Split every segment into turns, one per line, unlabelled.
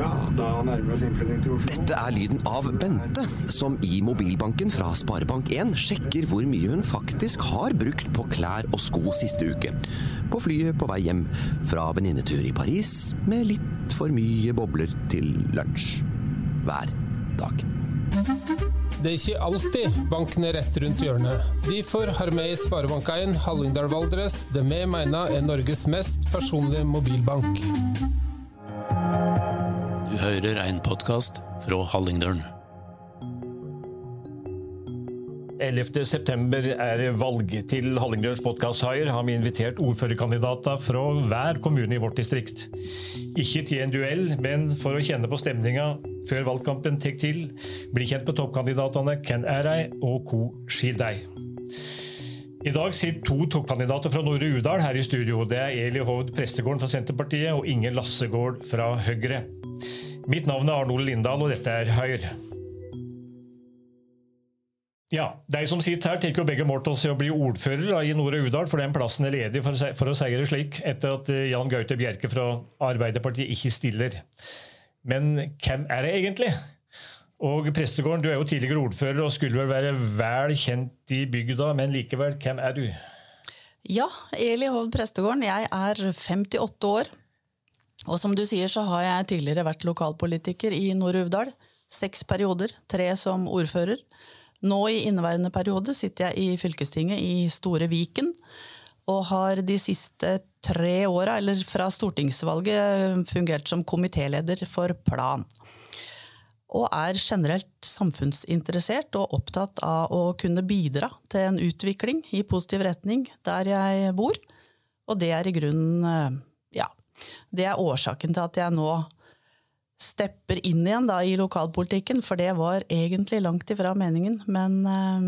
Ja, da nærmer vi oss innflytting til Oslo.
Dette er lyden av Bente, som i mobilbanken fra Sparebank1 sjekker hvor mye hun faktisk har brukt på klær og sko siste uke. På flyet på vei hjem fra venninnetur i Paris med litt for mye bobler til lunsj. Hver dag.
Det er ikke alltid banken er rett rundt hjørnet. Derfor har vi i Sparebank1 Hallingdal Valdres det vi mener er Norges mest personlige mobilbank.
Du hører en podkast fra Hallingdølen.
11. september er valg. Til Hallingdølens podkasthaier har vi invitert ordførerkandidater fra hver kommune i vårt distrikt. Ikke til en duell, men for å kjenne på stemninga før valgkampen tar til. Bli kjent med toppkandidatene Ken de, og Co. Skildei. I dag sitter to toppkandidater fra Nordre Uvdal her i studio. Det er Eli Hovd Prestegården fra Senterpartiet og Inge Lassegård fra Høyre. Mitt navn er Arnold Lindahl, og dette er Høyre. Ja, De som sitter her, tar jo begge mål til å bli ordfører da, i Nore Uvdal, for den plassen er ledig, for, for å si det slik, etter at eh, Jan Gaute Bjerke fra Arbeiderpartiet ikke stiller. Men hvem er det egentlig? Og Prestegården, du er jo tidligere ordfører og skulle vel være vel kjent i bygda, men likevel, hvem er du?
Ja, Eli Hovd Prestegården. Jeg er 58 år. Og som du sier, så har jeg tidligere vært lokalpolitiker i Nord-Uvdal. Seks perioder, tre som ordfører. Nå i inneværende periode sitter jeg i fylkestinget i Store Viken. Og har de siste tre åra, eller fra stortingsvalget, fungert som komitéleder for Plan. Og er generelt samfunnsinteressert og opptatt av å kunne bidra til en utvikling i positiv retning der jeg bor. Og det er i grunnen eh, det er årsaken til at jeg nå stepper inn igjen da, i lokalpolitikken, for det var egentlig langt ifra meningen. Men eh,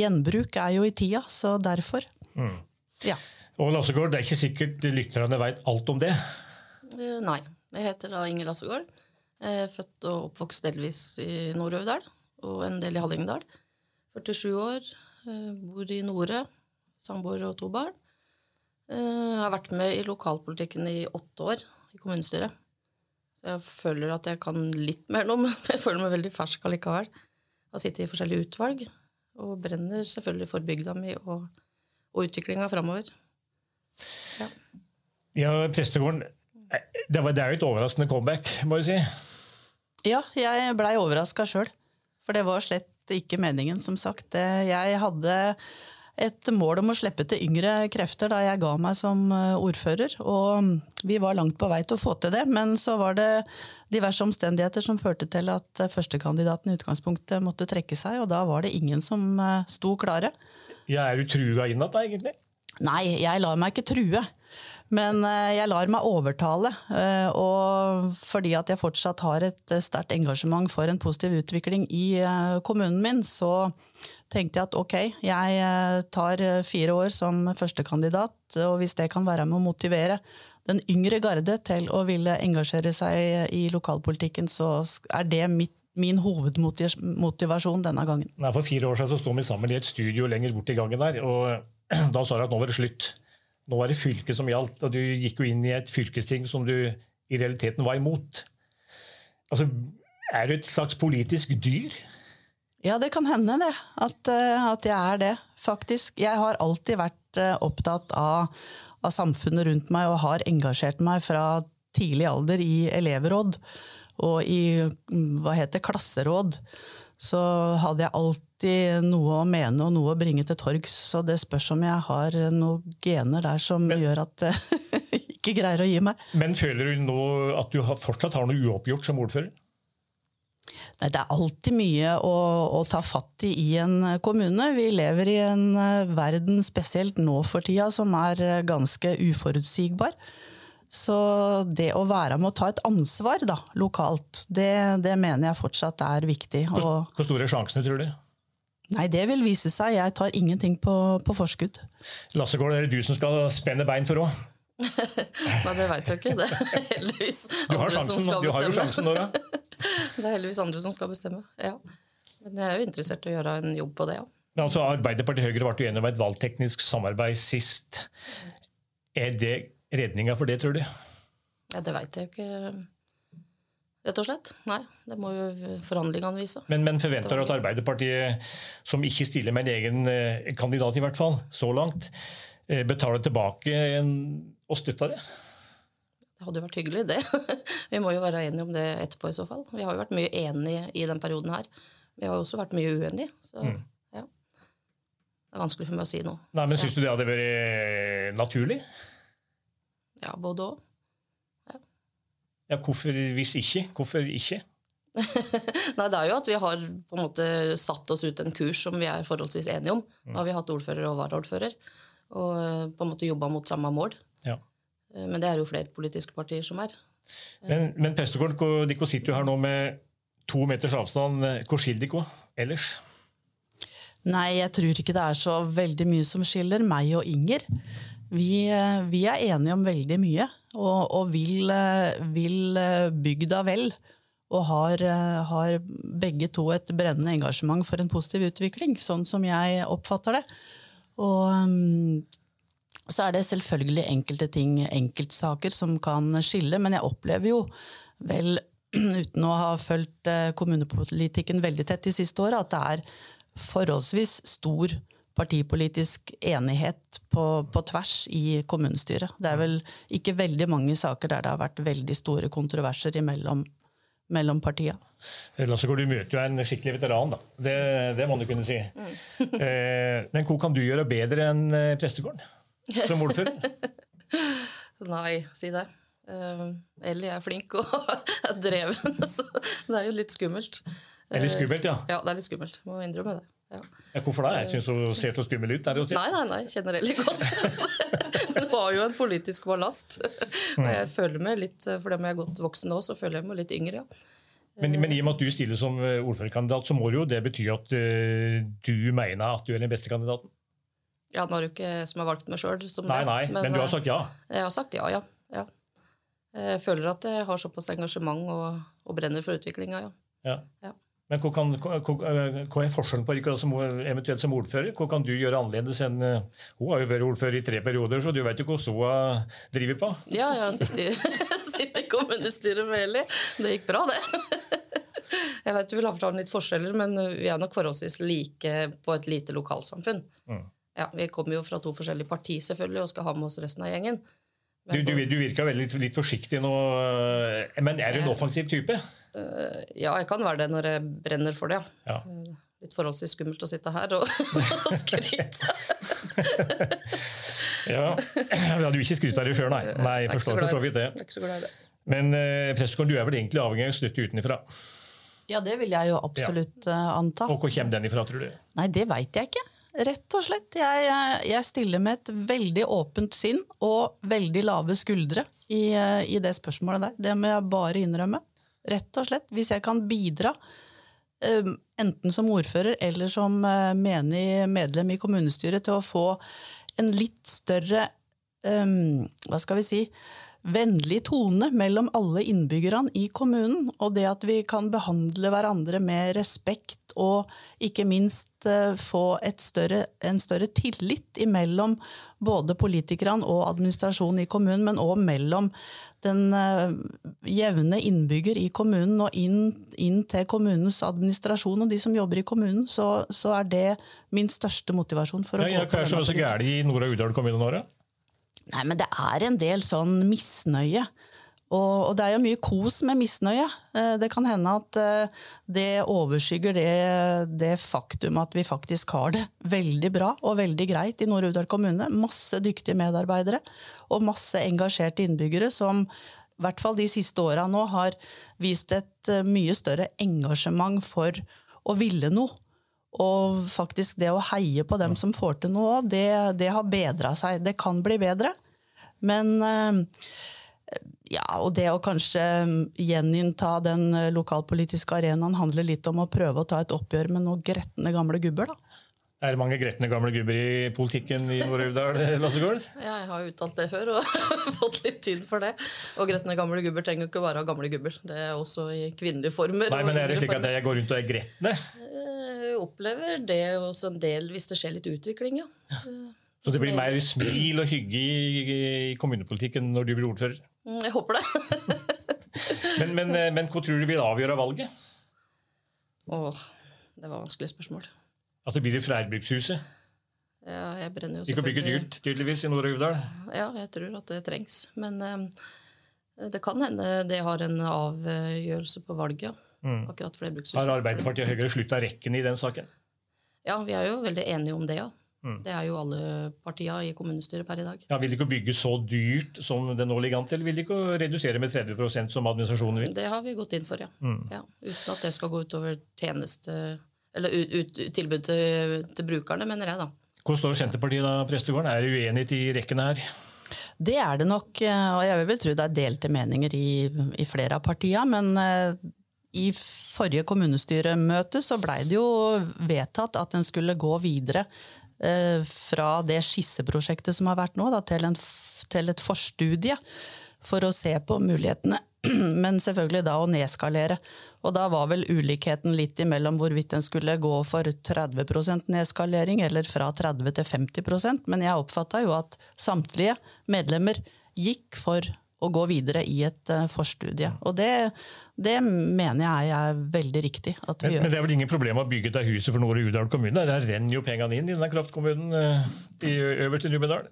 gjenbruk er jo i tida, så derfor. Ja.
Og Lassegård, det er ikke sikkert lytterne veit alt om det.
Eh, Nei. Jeg heter da Inger Lassegård. Er født og oppvokst delvis i Nord-Øvdal og en del i Hallingdal. 47 år, eh, bor i Nore, samboer og to barn. Jeg har vært med i lokalpolitikken i åtte år i kommunestyret. Så jeg føler at jeg kan litt mer nå, men jeg føler meg veldig fersk allikevel. Jeg har sittet i forskjellige utvalg og brenner selvfølgelig for bygda mi og, og utviklinga framover.
Ja, Prestegården, eh, det, var, det er jo et overraskende comeback, må jeg si.
Ja, jeg blei overraska sjøl. For det var slett ikke meningen, som sagt. Jeg hadde et mål om å slippe til yngre krefter da jeg ga meg som eh, ordfører. Og vi var langt på vei til å få til det, men så var det diverse omstendigheter som førte til at eh, førstekandidaten i utgangspunktet måtte trekke seg, og da var det ingen som eh, sto klare.
Ja, er du trua inn igjen, egentlig?
Nei, jeg lar meg ikke true. Men eh, jeg lar meg overtale. eh, Og fordi at jeg fortsatt har et eh, sterkt engasjement for en positiv utvikling i kommunen min, så tenkte jeg at ok, jeg tar fire år som førstekandidat, og hvis det kan være med å motivere den yngre garde til å ville engasjere seg i lokalpolitikken, så er det mitt, min hovedmotivasjon denne gangen.
Nei, For fire år siden så sto vi sammen i et studio lenger bort i gangen der, og da sa du at nå var det slutt. Nå var det fylket som gjaldt, og du gikk jo inn i et fylkesting som du i realiteten var imot. Altså, Er du et slags politisk dyr?
Ja, det kan hende det. At, eh, at jeg er det, faktisk. Jeg har alltid vært eh, opptatt av, av samfunnet rundt meg og har engasjert meg fra tidlig alder i elevråd og i mm, hva heter klasseråd. Så hadde jeg alltid noe å mene og noe å bringe til torgs. Så det spørs om jeg har noen gener der som gjør at jeg ikke greier å gi meg.
Men føler du nå at du fortsatt har noe uoppgjort som ordfører?
Nei, det er alltid mye å, å ta fatt i i en kommune. Vi lever i en eh, verden, spesielt nå for tida, som er eh, ganske uforutsigbar. Så det å være med å ta et ansvar da, lokalt, det, det mener jeg fortsatt er viktig.
Hvor, hvor store er sjansene, tror du?
Nei, det vil vise seg. Jeg tar ingenting på, på forskudd.
Lassegård, det er du som skal spenne bein for òg?
Nei, det veit jeg ikke. Det er heldigvis
Du har
andre som
skal
skal
du har jo sjansen nå, da.
Det er heldigvis andre som skal bestemme. ja. Men jeg er jo interessert i å gjøre en jobb på det, ja.
Men altså, Arbeiderpartiet Høyre ble jo om et valgteknisk samarbeid sist. Er det redninga for det, tror du?
ja det veit jeg jo ikke. Rett og slett. Nei, det må jo forhandlingene vise.
Men, men forventer at Arbeiderpartiet, som ikke stiller med en egen eh, kandidat, i hvert fall, så langt, eh, betaler tilbake en, og støtter det?
Det hadde jo vært hyggelig, det. Vi må jo være enige om det etterpå i så fall. Vi har jo vært mye enige i den perioden her. Vi har jo også vært mye uenige. Så
Mm.
ja. Det er vanskelig for meg å si noe.
Nei, men Syns du det hadde vært naturlig?
Ja, både òg.
Ja, hvorfor hvis ikke? Hvorfor ikke?
Nei, det er jo at vi har på en måte satt oss ut en kurs som vi er forholdsvis enige om. Da har vi hatt ordfører og varaordfører, og eh, på en måte jobba mot samme mål.
Ja.
Eh, Men det er jo flere politiske partier som er.
Men, men Prestegård, hvor- dere sitter jo her nå med to meters avstand. Hvor skiller dere ellers?
Nei, jeg tror ikke det er så veldig mye som skiller meg og Inger. Vi, eh, vi er enige om veldig mye, og, og vil, eh, vil eh, bygda vel. Og har, eh, har begge to et brennende engasjement for en positiv utvikling, sånn som jeg oppfatter det. Og mm, så er det selvfølgelig enkelte ting, enkeltsaker, som kan skille, men jeg opplever jo vel, uten å ha fulgt kommunepolitikken veldig tett de siste åra, at det er forholdsvis stor partipolitisk enighet på, på tvers i kommunestyret. Det er vel ikke veldig mange saker der det har vært veldig store kontroverser imellom mellom partia.
Lassegård, du møter jo en skikkelig veteran, da. Det, det må du kunne si. Eh, men hva kan du gjøre bedre enn eh, Prestegården som ordfører?
Nei, si det. Uh, Ellie er flink og er dreven, så det er jo litt skummelt.
Det er litt skummelt, ja.
Ja, det er litt skummelt. Må innrømme det. Ja.
hvorfor det? Jeg syns hun ser så skummel ut. Er det å si.
Nei, nei, nei, kjenner Ellie godt. Hun har jo en politisk ballast. Og jeg føler meg litt, for dem jeg er godt voksen nå, så føler jeg meg litt yngre, ja.
Men, men i og med at du stiller som eh, ordførerkandidat, så må det jo det bety at eh, du mener at du er den beste kandidaten?
Ja, nå er det jo ikke jeg som har valgt meg sjøl
Nei, nei, men, du har
eh,
sagt ja.
Jeg har sagt ja, ja. ja. Jeg føler at jeg har såpass engasjement og, og brenner for utviklinga, ja.
ja.
Ja.
Men hva, kan, hva, hva hva er forskjellen på dere som, eventuelt som ordfører? Hva kan du gjøre annerledes enn eh, Hun har jo vært ordfører i tre perioder, så du vet jo hvordan hun driver på.
Ja, jeg sitter, i kommunestyret med Eli. Det gikk bra, det. Jeg vet du vil ha fortalt litt forskjeller, men vi er nok forholdsvis like på et lite lokalsamfunn.
Mm.
Ja, Vi kommer jo fra to forskjellige partier selvfølgelig, og skal ha med oss resten av gjengen.
Du, du, du virker veldig litt, litt forsiktig nå, eh, men er du en offensiv type?
Eh, Ja, jeg kan være det når jeg brenner for det, ja.
Ja.
Litt forholdsvis skummelt å sitte her og, og skryte.
Ja, Du vil ikke skryte av deg sjøl, nei. nei.
Jeg
Forstår for så vidt det.
Ikke så glad i det.
Men eh, Prestegård, du er vel egentlig avhengig av støtte utenfra.
Ja, det vil jeg jo absolutt uh, anta.
Og hvor kommer den ifra, tror du?
Nei, det veit jeg ikke. Rett og slett. Jeg, jeg, stiller med et veldig åpent sinn og veldig lave skuldre i, eh, i det spørsmålet der. Det må jeg bare innrømme. Rett og slett. Hvis jeg kan bidra, eh, enten som ordfører eller som eh, menig medlem i kommunestyret, til å få en litt større eh, Hva skal vi si? vennlig tone mellom alle innbyggerne i kommunen, og det at vi kan behandle hverandre med respekt og ikke minst få større, en større tillit imellom både politikerne og administrasjonen i kommunen, men òg mellom den eh, jevne innbygger i kommunen og inn, inn til kommunens administrasjon og de som jobber i kommunen, så, så er det min største motivasjon for å
Ja,
gå
hva er så gærent i Nord- og Urdal kommune nå, da?
Nei, men det er en del sånn misnøye. Og, det er jo mye kos med misnøye. Eh, Det kan hende at eh, det overskygger det, det faktum at vi faktisk har det veldig bra og veldig greit i Nord-Udal kommune. Masse dyktige medarbeidere og masse engasjerte innbyggere som i hvert fall de siste åra nå har vist et eh, mye større engasjement for å ville noe. Og faktisk det å heie på dem som får til noe, det, det har bedra seg. Det kan bli bedre. Men ja, og det å kanskje gjeninnta den eh, lokalpolitiske arenaen handler litt om å prøve å ta et oppgjør med noen gretne gamle gubber, da.
Er det mange gretne gamle gubber i politikken i Nord-Urdal, Lassegård?
Ja, jeg har uttalt det før og fått litt tyd for det. Og gretne gamle gubber trenger ikke å være gamle gubber. Det er også i kvinnelige former.
Nei, men er det slik at jeg går rundt og er gretne?
Eh, Jeg opplever det også en del hvis det skjer litt utvikling, ja.
Så det blir mer smil og hygge i, i kommunepolitikken når du blir ordfører?
Mm, Jeg håper det.
Men, men, eh, men hva tror du vil avgjøre valget?
Åh, det var vanskelig spørsmål.
Altså Blir det Fleirbrukshuset?
Ja, jeg brenner jo
selvfølgelig. Vi kan bygge dyrt, tydeligvis, i Nord-Uvdal.
Ja, jeg tror at det trengs. Men eh, det kan hende det har en avgjørelse på valget, ja. Akkurat
Har. Arbeiderpartiet og Høyre slutta rekken i den saken?
Ja, vi er jo veldig enige om det, ja. Det er jo alle partiene i kommunestyret per i dag.
Ja, Vil de ikke bygge så dyrt som det nå ligger an til? Vil de ikke redusere med 30% som administrasjonen vil?
Det har vi gått inn for, ja. ja. Uten at det skal gå utover tjeneste Eller ut, ut, tilbud til, til brukerne, mener jeg, da.
Hvor står Senterpartiet da, Prestegården? Er det uenighet i rekkene her?
Det er det nok, eh, og jeg vil tro det er delte meninger i, i flere av partiene. Men eh, i forrige kommunestyremøte så blei det jo vedtatt at en skulle gå videre fra det skisseprosjektet som har vært nå, da, til, en, til et forstudie for å se på mulighetene. Men selvfølgelig da å nedskalere. Og da var vel ulikheten litt imellom hvorvidt en skulle gå for 30% nedskalering eller fra 30 til 50% Men jeg oppfatta jo at samtlige medlemmer gikk for å gå videre i et eh, forstudie. Og det, det mener jeg er veldig riktig at vi
Men,
gjør.
men det er vel ingen problem å bygge det huset for Nore Udal kommune? Der renner jo pengene inn i denne kraftkommunen eh, i øverst i Numedal.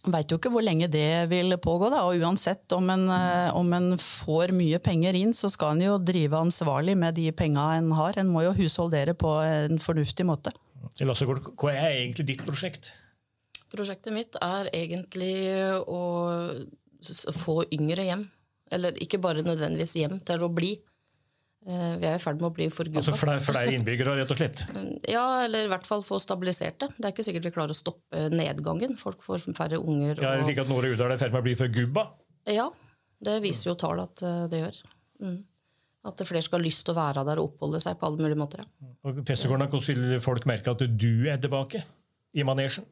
Veit jo ikke hvor lenge det vil pågå, da. Og uansett om en, eh, om en får mye penger inn, så skal en jo drive ansvarlig med de penga en har. En må jo husholdere på en fornuftig måte.
Lassegård, hva er egentlig ditt prosjekt?
Prosjektet mitt er egentlig å få yngre hjem. Eller ikke bare nødvendigvis hjem til å bli. Eh, Vi er i ferd med å bli forgubba.
Altså flere, flere innbyggere, rett og slett?
Ja, eller i hvert fall få stabilisert det. Det er ikke sikkert vi klarer å stoppe nedgangen. Folk får færre unger.
Ja,
er
det ikke at Nore Udal er i ferd med å bli for gubba?
ja, det viser jo tall at eh, det gjør. Mm. At flere skal ha lyst til å være der og oppholde seg på alle mulige måter. Ja.
Og Prestegården, Hvordan vil folk merke at du er tilbake i manesjen?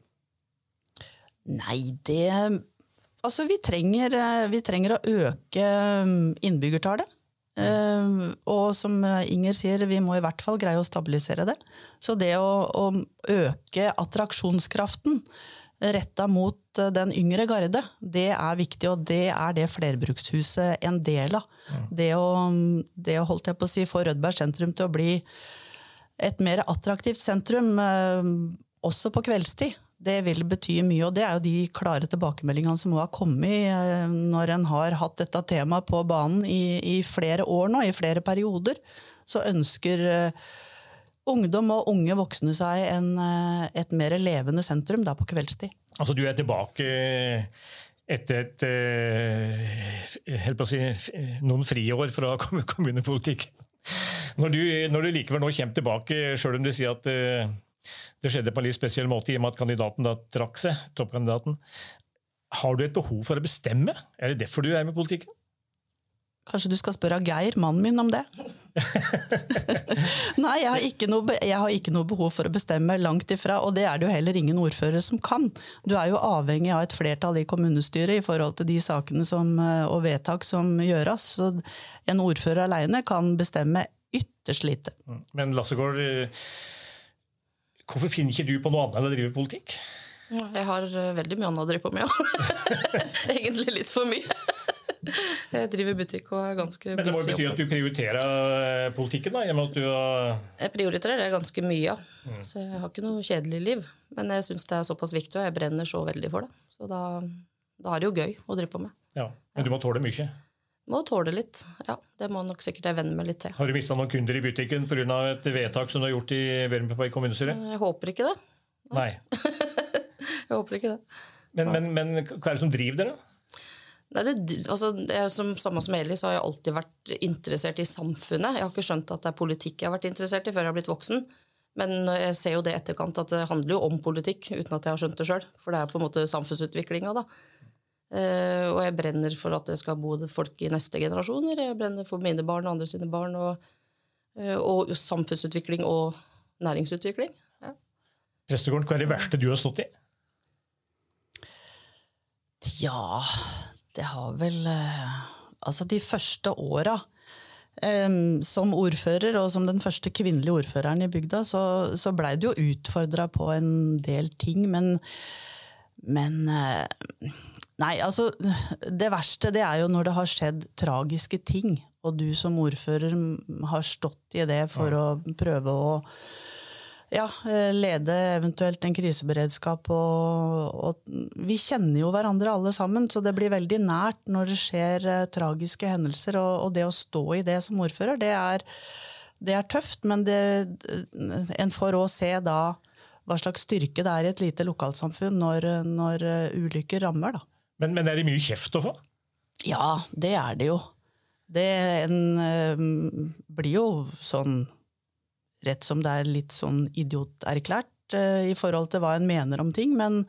Nei, det Altså, vi trenger, eh, vi trenger å øke mm, innbyggertallet. Eh, Og som Inger sier, vi må i hvert fall greie å stabilisere det. Så det å, å øke attraksjonskraften retta mot eh, den yngre garde, det er viktig, og det er det flerbrukshuset en del av. Det å, det å holdt jeg på å si, få Rødberg sentrum til å bli et mer attraktivt sentrum, også på kveldstid, det vil bety mye. Og det er jo de klare tilbakemeldingene som har kommet eh, når en har hatt dette temaet på banen i, i flere år nå, i flere perioder. Så ønsker eh, ungdom og unge voksne seg en, eh, et mer levende sentrum da på kveldstid.
Altså, du er tilbake etter et å si, noen friår fra kommu- kommunepolitikken. Når du, når du likevel nå kommer tilbake, sjøl om du sier at det skjedde på en litt spesiell måte i og med at kandidaten da trakk seg, toppkandidaten, har du et behov for å bestemme? Er det derfor du er med i politikken?
Kanskje du skal spørre Geir, mannen min, om det? Nei, jeg har, ikke noe, jeg har ikke noe behov for å bestemme langt ifra, og det er det jo heller ingen ordfører som kan. Du er jo avhengig av et flertall i kommunestyret i forhold til de sakene som, eh, og vedtak som gjøres. Så en ordfører alene kan bestemme ytterst lite.
Men Lassegård, eh, hvorfor finner ikke du på noe annet enn å drive politikk?
Jeg har eh, veldig mye annet å drive på med, ja. Egentlig litt for mye. Jeg driver butikk og er ganske
Men det må jo bety at du prioriterer eh, politikken, da, at du har
Jeg prioriterer det ganske mye, ja.
Mm.
Så jeg har ikke noe kjedelig liv. Men jeg syns det er såpass viktig, og jeg brenner så veldig for det. Så da, da er det jo gøy å drive på med.
ja, Men du må tåle mye.
Må tåle litt. Ja, det må nok sikkert jeg venne meg litt til.
Har du mista noen kunder i butikken pga. et vedtak som du har gjort i Bjørnberg kommunestyre?
Jeg håper ikke det.
Nei.
Jeg håper ikke det.
Men, men, men hva er det som driver dere?
Nei, det, altså, det er som, samme som Eli, så har jeg alltid vært interessert i samfunnet. Jeg har ikke skjønt at det er politikk jeg har vært interessert i før jeg har blitt voksen. Men jeg ser jo det etterkant at det handler jo om politikk, uten at jeg har skjønt det sjøl. For det er på en måte samfunnsutviklinga, da. Eh, og jeg brenner for at det skal bo folk i neste generasjoner. Jeg brenner for mine barn og andre sine barn. Og, uh, og samfunnsutvikling og næringsutvikling. Ja.
Prestegården, hva er det verste du har stått i?
Ja, det har vel uh, Altså, de første åra um, som ordfører, og som den første kvinnelige ordføreren i bygda, så, så blei det jo utfordra på en del ting, men men Nei, altså Det verste det er jo når det har skjedd tragiske ting, og du som ordfører har stått i det for å prøve å ja, eh, lede eventuelt en kriseberedskap. Og, og vi kjenner jo hverandre alle sammen, så det blir veldig nært når det skjer eh, tragiske hendelser. Og, og det å stå i det som ordfører, det er, det er tøft, men det, en får òg se da hva slags styrke det er i et lite lokalsamfunn når, når eh, ulykker rammer. Da.
Men, men er det mye kjeft å få?
Ja, det er det jo. Det en, øh, blir jo sånn rett som det er litt sånn idioterklært øh, i forhold til hva en mener om ting, men,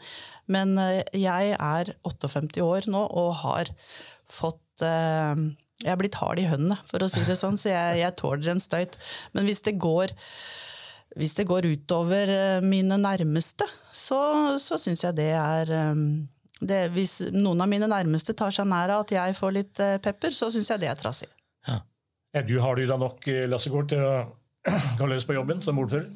men øh, jeg er 58 år nå og har fått Jeg er blitt hard i høndene, for å si det sånn, så jeg, jeg tåler en støyt. Men hvis det går hvis det går utover mine nærmeste, så, så syns jeg det er det, Hvis noen av mine nærmeste tar seg nær av at jeg får litt eh, pepper, så syns jeg det er trassig.
Er du, har du da nok eh, Lassegård til å gå løs på jobben som ordfører?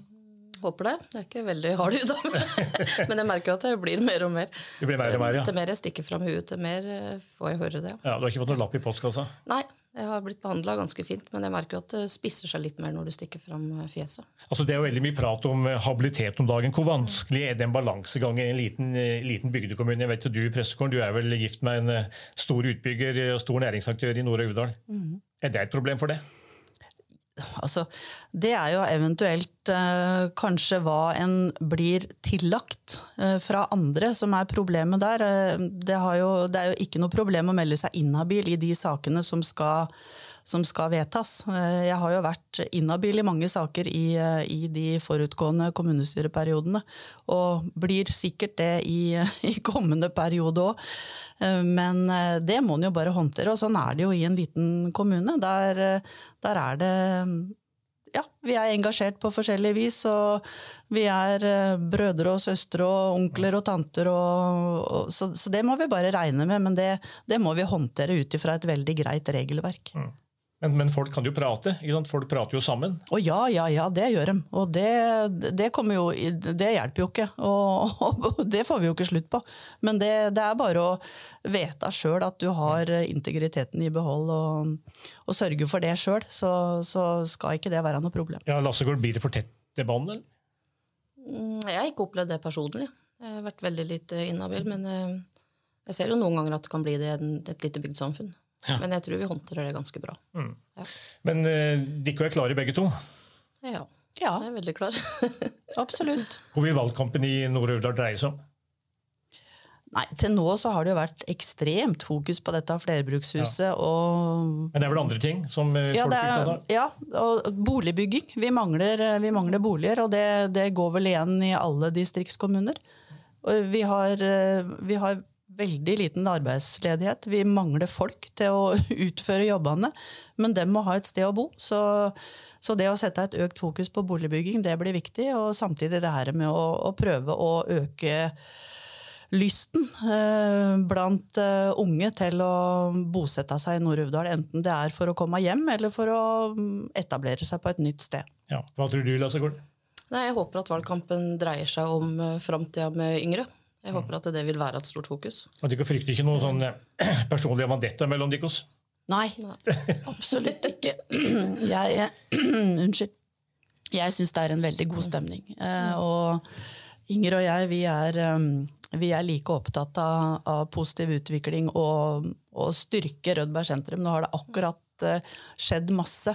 Håper det. Det er ikke veldig hard hud, Men jeg merker jo at det blir mer og mer.
Det blir mer og mer, ja.
Til mer jeg stikker fram huet, til mer eh, får jeg høre det.
ja. Du har ikke fått noen lapp i postkassa?
Nei, jeg har blitt behandla ganske fint, men jeg merker jo at det spisser seg litt mer når du stikker fram fjeset.
Altså, det er jo veldig mye prat om eh, habilitet om dagen. Hvor vanskelig er den balansegangen i en liten, eh, liten bygdekommune? Jeg vet jo Du Prestegården, du er vel gift med en eh, stor utbygger og stor næringsaktør i Nord-Aurdal. Er det et problem for det?
Altså, det er jo eventuelt eh, kanskje hva en blir tillagt eh, fra andre som er problemet der. Eh, det, jo, det er jo ikke noe problem å melde seg inhabil i de sakene som skal, som skal vedtas. Eh, jeg har jo vært inhabil i mange saker i, eh, i de forutgående kommunestyreperiodene, og blir sikkert det i, i kommende periode òg. Men eh, det må en jo bare håndtere, og sånn er det jo i en liten kommune. Der, der er det ja, vi er engasjert på forskjellig vis, og vi er brødre og søstre og onkler og tanter, og, og, så, så det må vi bare regne med, men det, det må vi håndtere ut ifra et veldig greit regelverk.
Men, men folk kan jo prate. ikke sant? Folk prater jo sammen.
Å ja, ja, ja, det gjør de. Og det, det, kommer jo, det hjelper jo ikke. Og, og det får vi jo ikke slutt på. Men det, det er bare å vite sjøl at du har integriteten i behold, og, og sørge for det sjøl. Så, så skal ikke det være noe problem.
Ja, Lassegård, blir det for tette bånd? eller?
Mm, Jeg har ikke opplevd det personlig. Jeg har vært veldig lite inhabil, men eh, jeg ser jo noen ganger at det kan bli det i et lite bygdsamfunn. Men jeg tror vi håndterer det ganske bra.
Men uh, dere er klare begge to?
Ja,
Ja,
jeg er veldig klar.
absolutt.
Hvor vil valgkampen i Nord-Aurdal dreie seg om?
Nei, til nå så har det jo vært ekstremt fokus på dette flerbrukshuset og
Men det er vel andre ting som eh,
Ja,
folk
det
er opptatt av?
ja, og boligbygging. Vi mangler, vi mangler boliger, og det, det går vel igjen i alle distriktskommuner. Og vi har, eh, vi har veldig liten arbeidsledighet. Vi mangler folk til å utføre jobbene, men dem må ha et sted å bo. Så, så det å sette et økt fokus på boligbygging, det blir viktig. Og samtidig det her med å, å prøve å øke lysten eh, blant eh, unge til å bosette seg i Nord-Uvdal, enten det er for å komme hjem eller for å mm, etablere seg på et nytt sted.
Ja. Hva tror du, Lassegård?
Nei, jeg håper at valgkampen dreier seg om uh, framtida med yngre. Jeg håper at det vil være et stort fokus.
Og dere frykter ikke noen sånn eh, personlig vandetta mellom dere?
Nei, absolutt ikke. Jeg, unnskyld. Jeg syns det er en veldig god stemning. Eh, og Inger og jeg, vi er, um, vi er like opptatt av, av positiv utvikling og, og styrke Rødberg sentrum. Nå har det akkurat eh, skjedd masse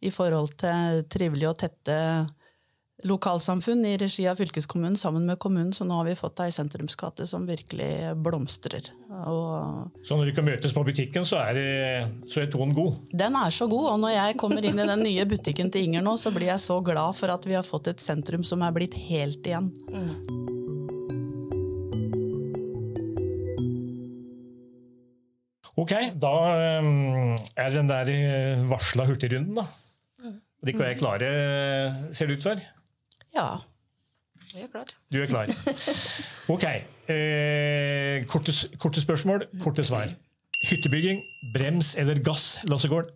i forhold til trivelige og tette lokalsamfunn i regi av fylkeskommunen sammen med kommunen, så nå har vi fått ei sentrumsgate som virkelig blomstrer. Og
Så når du kan møtes på butikken, så er, det- så er tonen god?
den er så god, og når jeg kommer inn i den nye butikken til Inger nå, så blir jeg så glad for at vi har fått et sentrum som er blitt helt igjen.
Ok, da um, er den der eh, varsla hurtigrunden, da. Og kan jeg klare, ser det ut for?
Ja.
Jeg er klar.
Du er klar. Ok. Eh, korte, korte spørsmål, korte svar. Hyttebygging, brems eller gass, Lassegård?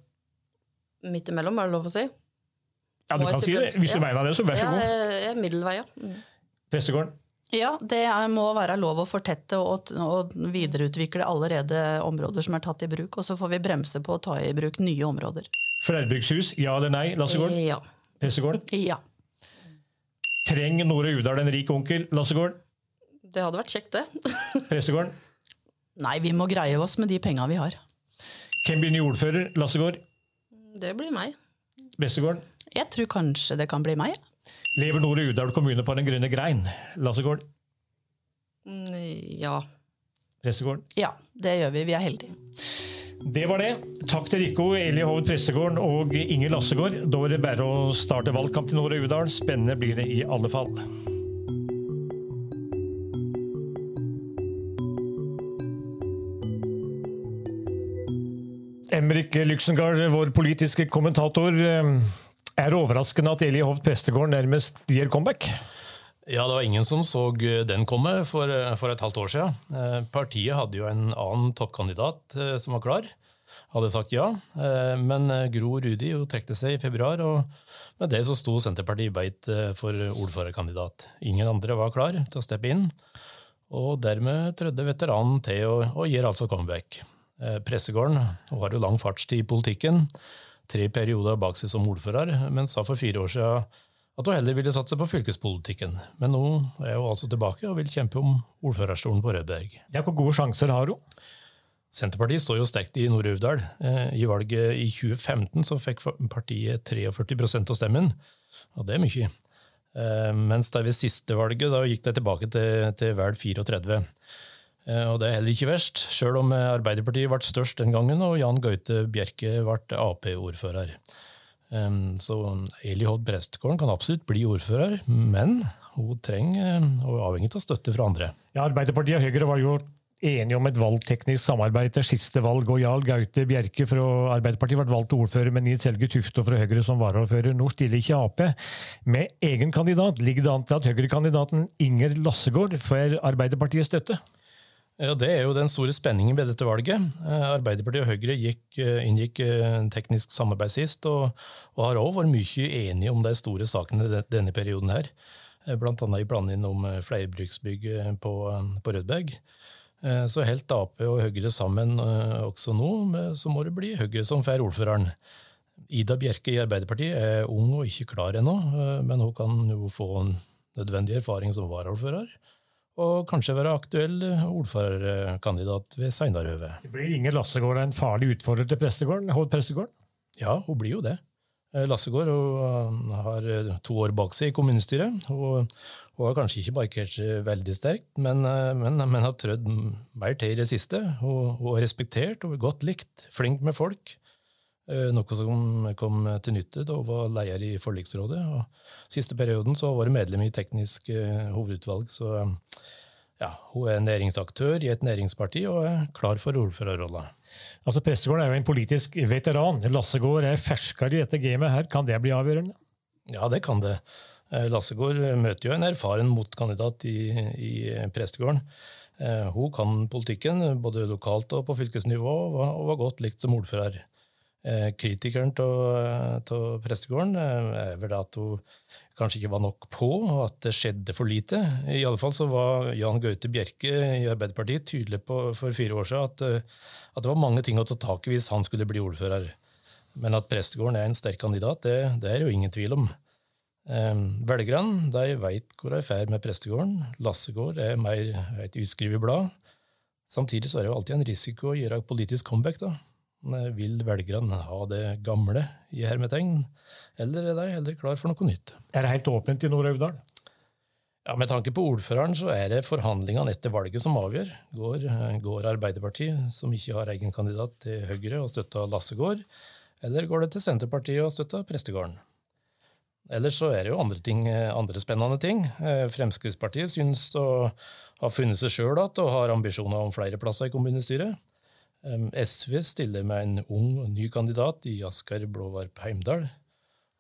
Midt imellom, er det lov å si?
Ja, du
Må
kan
si
det. Hvis du
Ja.
mener det, så vær så god.
jeg jeg er middelvei, ja. Mm.
Prestegården?
Ja, det må være lov å fortette og, og videreutvikle allerede områder som er tatt i bruk. Og så får vi bremse på å ta i bruk nye områder.
Flerbrukshus, ja eller nei, Lassegård?
Eh, Ja.
Prestegården?
Ja.
Trenger Nore Uvdal en rik onkel, Lassegård?
Det hadde vært kjekt, det.
Prestegården?
Nei, vi må greie oss med de penga vi har.
Hvem blir ny ordfører, Lassegård?
Det blir meg.
Vesterålen?
Jeg tror kanskje det kan bli meg.
Lever Nore Uvdal kommune på den grønne grein, Lassegård?
Mm, Ja.
Prestegården?
Ja, det gjør vi. Vi er heldige.
Det var det. Takk til Rikko, Eli Hoved Pressegården og Inger Lassegård. Da er det bare å starte valgkamp til og Uvdal. Spennende blir det i alle fall. Emrik Lyksengard, vår politiske kommentator. Er det overraskende at Eli Hovd Prestegård nærmest gir comeback?
Ja, det var ingen som så den komme for, for et halvt år siden. Eh, Partiet hadde jo en annen toppkandidat eh, som var klar. Hadde sagt ja. Eh, Men Gro Rudi jo trekte seg i februar, og med det så sto Senterpartiet beit eh, for ordførerkandidat. Ingen andre var klar til å steppe inn, og dermed trødde veteranen til og, og gir altså comeback. Eh, Pressegården har jo lang fartstid i politikken, tre perioder bak seg som ordfører, men sa for fire år siden at hun heller ville satse på fylkespolitikken. Men nå er hun altså tilbake og vil kjempe om ordførerstolen på Rødberg.
Ja, hvor gode sjanser har hun?
Senterpartiet står jo sterkt i Nord-Uvdal. Eh, I valget i 2015 så fikk partiet 43% av stemmen, og det er mye. Eh, Mens det ved siste valget da gikk det tilbake til, til vel 34. Eh, Og det er heller ikke verst, sjøl om Arbeiderpartiet ble størst den gangen og Jan Gaute Bjerke ble Ap-ordfører. Så Eli Hodd Prestgården kan absolutt bli ordfører, men hun trenger og er avhengig av støtte fra andre.
Ja, Arbeiderpartiet og Høyre var jo enige om et valgteknisk samarbeid til siste valg, og Jarl Gaute Bjerke fra Arbeiderpartiet ble valgt til ordfører men Nils Helge Tufte fra Høyre som varaordfører. Nå stiller ikke Ap med egen kandidat. Ligger det an til at Høyre-kandidaten Inger Lassegård får Arbeiderpartiets støtte?
Ja, Det er jo den store spenningen ved dette valget. Eh, Arbeiderpartiet og Høyre gikk, eh, inngikk eh, teknisk samarbeid sist, og, og har òg vært mye enige om de store sakene denne perioden. her. Eh, Blant annet i planene om eh, flerbruksbygg eh, på, eh, på Rødberg. Eh, Så helt Ap og Høyre sammen eh, også nå, så må det bli Høyre som får ordføreren. Ida Bjerke i Arbeiderpartiet er ung og ikke klar ennå, eh, men hun kan jo få en nødvendig erfaring som varaordfører. Og kanskje være aktuell ordførerkandidat ved seinere høve.
Det blir Inger Lassegård en farlig utfordrer til Prestegården? Hovd Prestegården?
Ja, hun blir jo det. Eh, Lassegård hun eh, har eh, to år bak seg i kommunestyret. Hun, hun har kanskje ikke markert seg veldig sterkt, men, eh, men, men har trødd mer til i det siste. Hun, hun er respektert og godt likt, flink med folk. Eh, Noe som kom til nytte da hun var leder i forliksrådet. Og siste perioden så var hun medlem i teknisk eh, hovedutvalg, så ja, hun er næringsaktør i et næringsparti og er klar for ordførerrolla.
Altså Prestegården er jo en politisk veteran. Lassegård er ferskere i dette gamet her. Kan det bli avgjørende?
Ja, det kan det. Eh, Lassegård møter jo en erfaren motkandidat i, i Prestegården. Hun kan politikken, både lokalt og på fylkesnivå, og var godt likt som ordfører. Eh, Kritikeren av prestegården eh, er vel at hun kanskje ikke var nok på, og at det skjedde for lite. I alle fall så var Jan Gaute Bjerke i Arbeiderpartiet tydelig på for fire år siden at, eh, at det var mange ting å ta tak i hvis han skulle bli ordfører. Men at prestegården er en sterk kandidat, det, det er jo ingen tvil om. Eh, velgerne de veit hvor de ferd med prestegården. Lassegård er mer et utskrevet blad. Samtidig så er det jo alltid en risiko å gjøre politisk comeback. da. Eh, Vil velgerne ha det gamle i hermetegn, eller er de heller klar for noe nytt?
Er det helt åpent i Nord-Aurdal?
Ja, Med tanke på ordføreren så er det forhandlingene etter valget som avgjør. Går, eh, går Arbeiderpartiet, som ikke har egen kandidat til Høyre og støtter Lassegård, eller går det til Senterpartiet og støtter Prestegården? Ellers så er det jo andre, ting, eh, andre spennende ting. Fremskrittspartiet syns å ha funnet seg sjøl igjen og har ambisjoner om flere plasser i kommunestyret. SV stiller med en ung og ny kandidat i Asker Blåvarp Heimdal.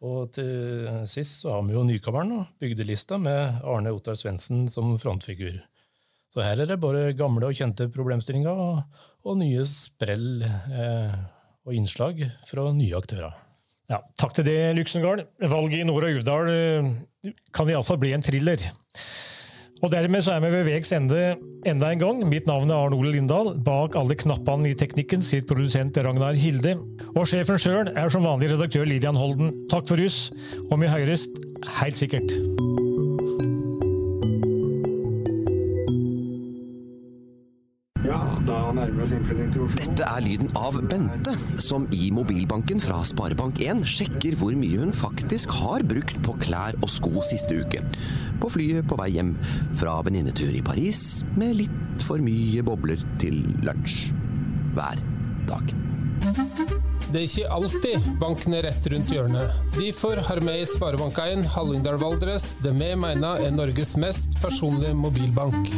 Og til sist så har vi jo nykommeren, bygdelista, med Arne Ottar Svendsen som frontfigur. Så her er det bare gamle og kjente problemstillinger og, og nye sprell eh, og innslag fra nye aktører.
Ja, takk til det, Lyksengard. Valget i Nord- og Uvdal eh, kan iallfall bli en thriller. Og dermed så er vi ved veis ende enda en gang. Mitt navn er Arne Ole Lindahl. Bak alle knappene i teknikken sitter produsent Ragnar Hilde. Og sjefen sjøl er som vanlig redaktør Lilian Holden. Takk for oss, og vi høyrest helt sikkert.
Dette er lyden av Bente, som i mobilbanken fra Sparebank1 sjekker hvor mye hun faktisk har brukt på klær og sko siste uke. På flyet på vei hjem fra venninnetur i Paris med litt for mye bobler til lunsj. Hver dag.
Det er ikke alltid banken er rett rundt hjørnet. Derfor har vi i Sparebank1 Hallingdal Valdres det vi mener er Norges mest personlige mobilbank.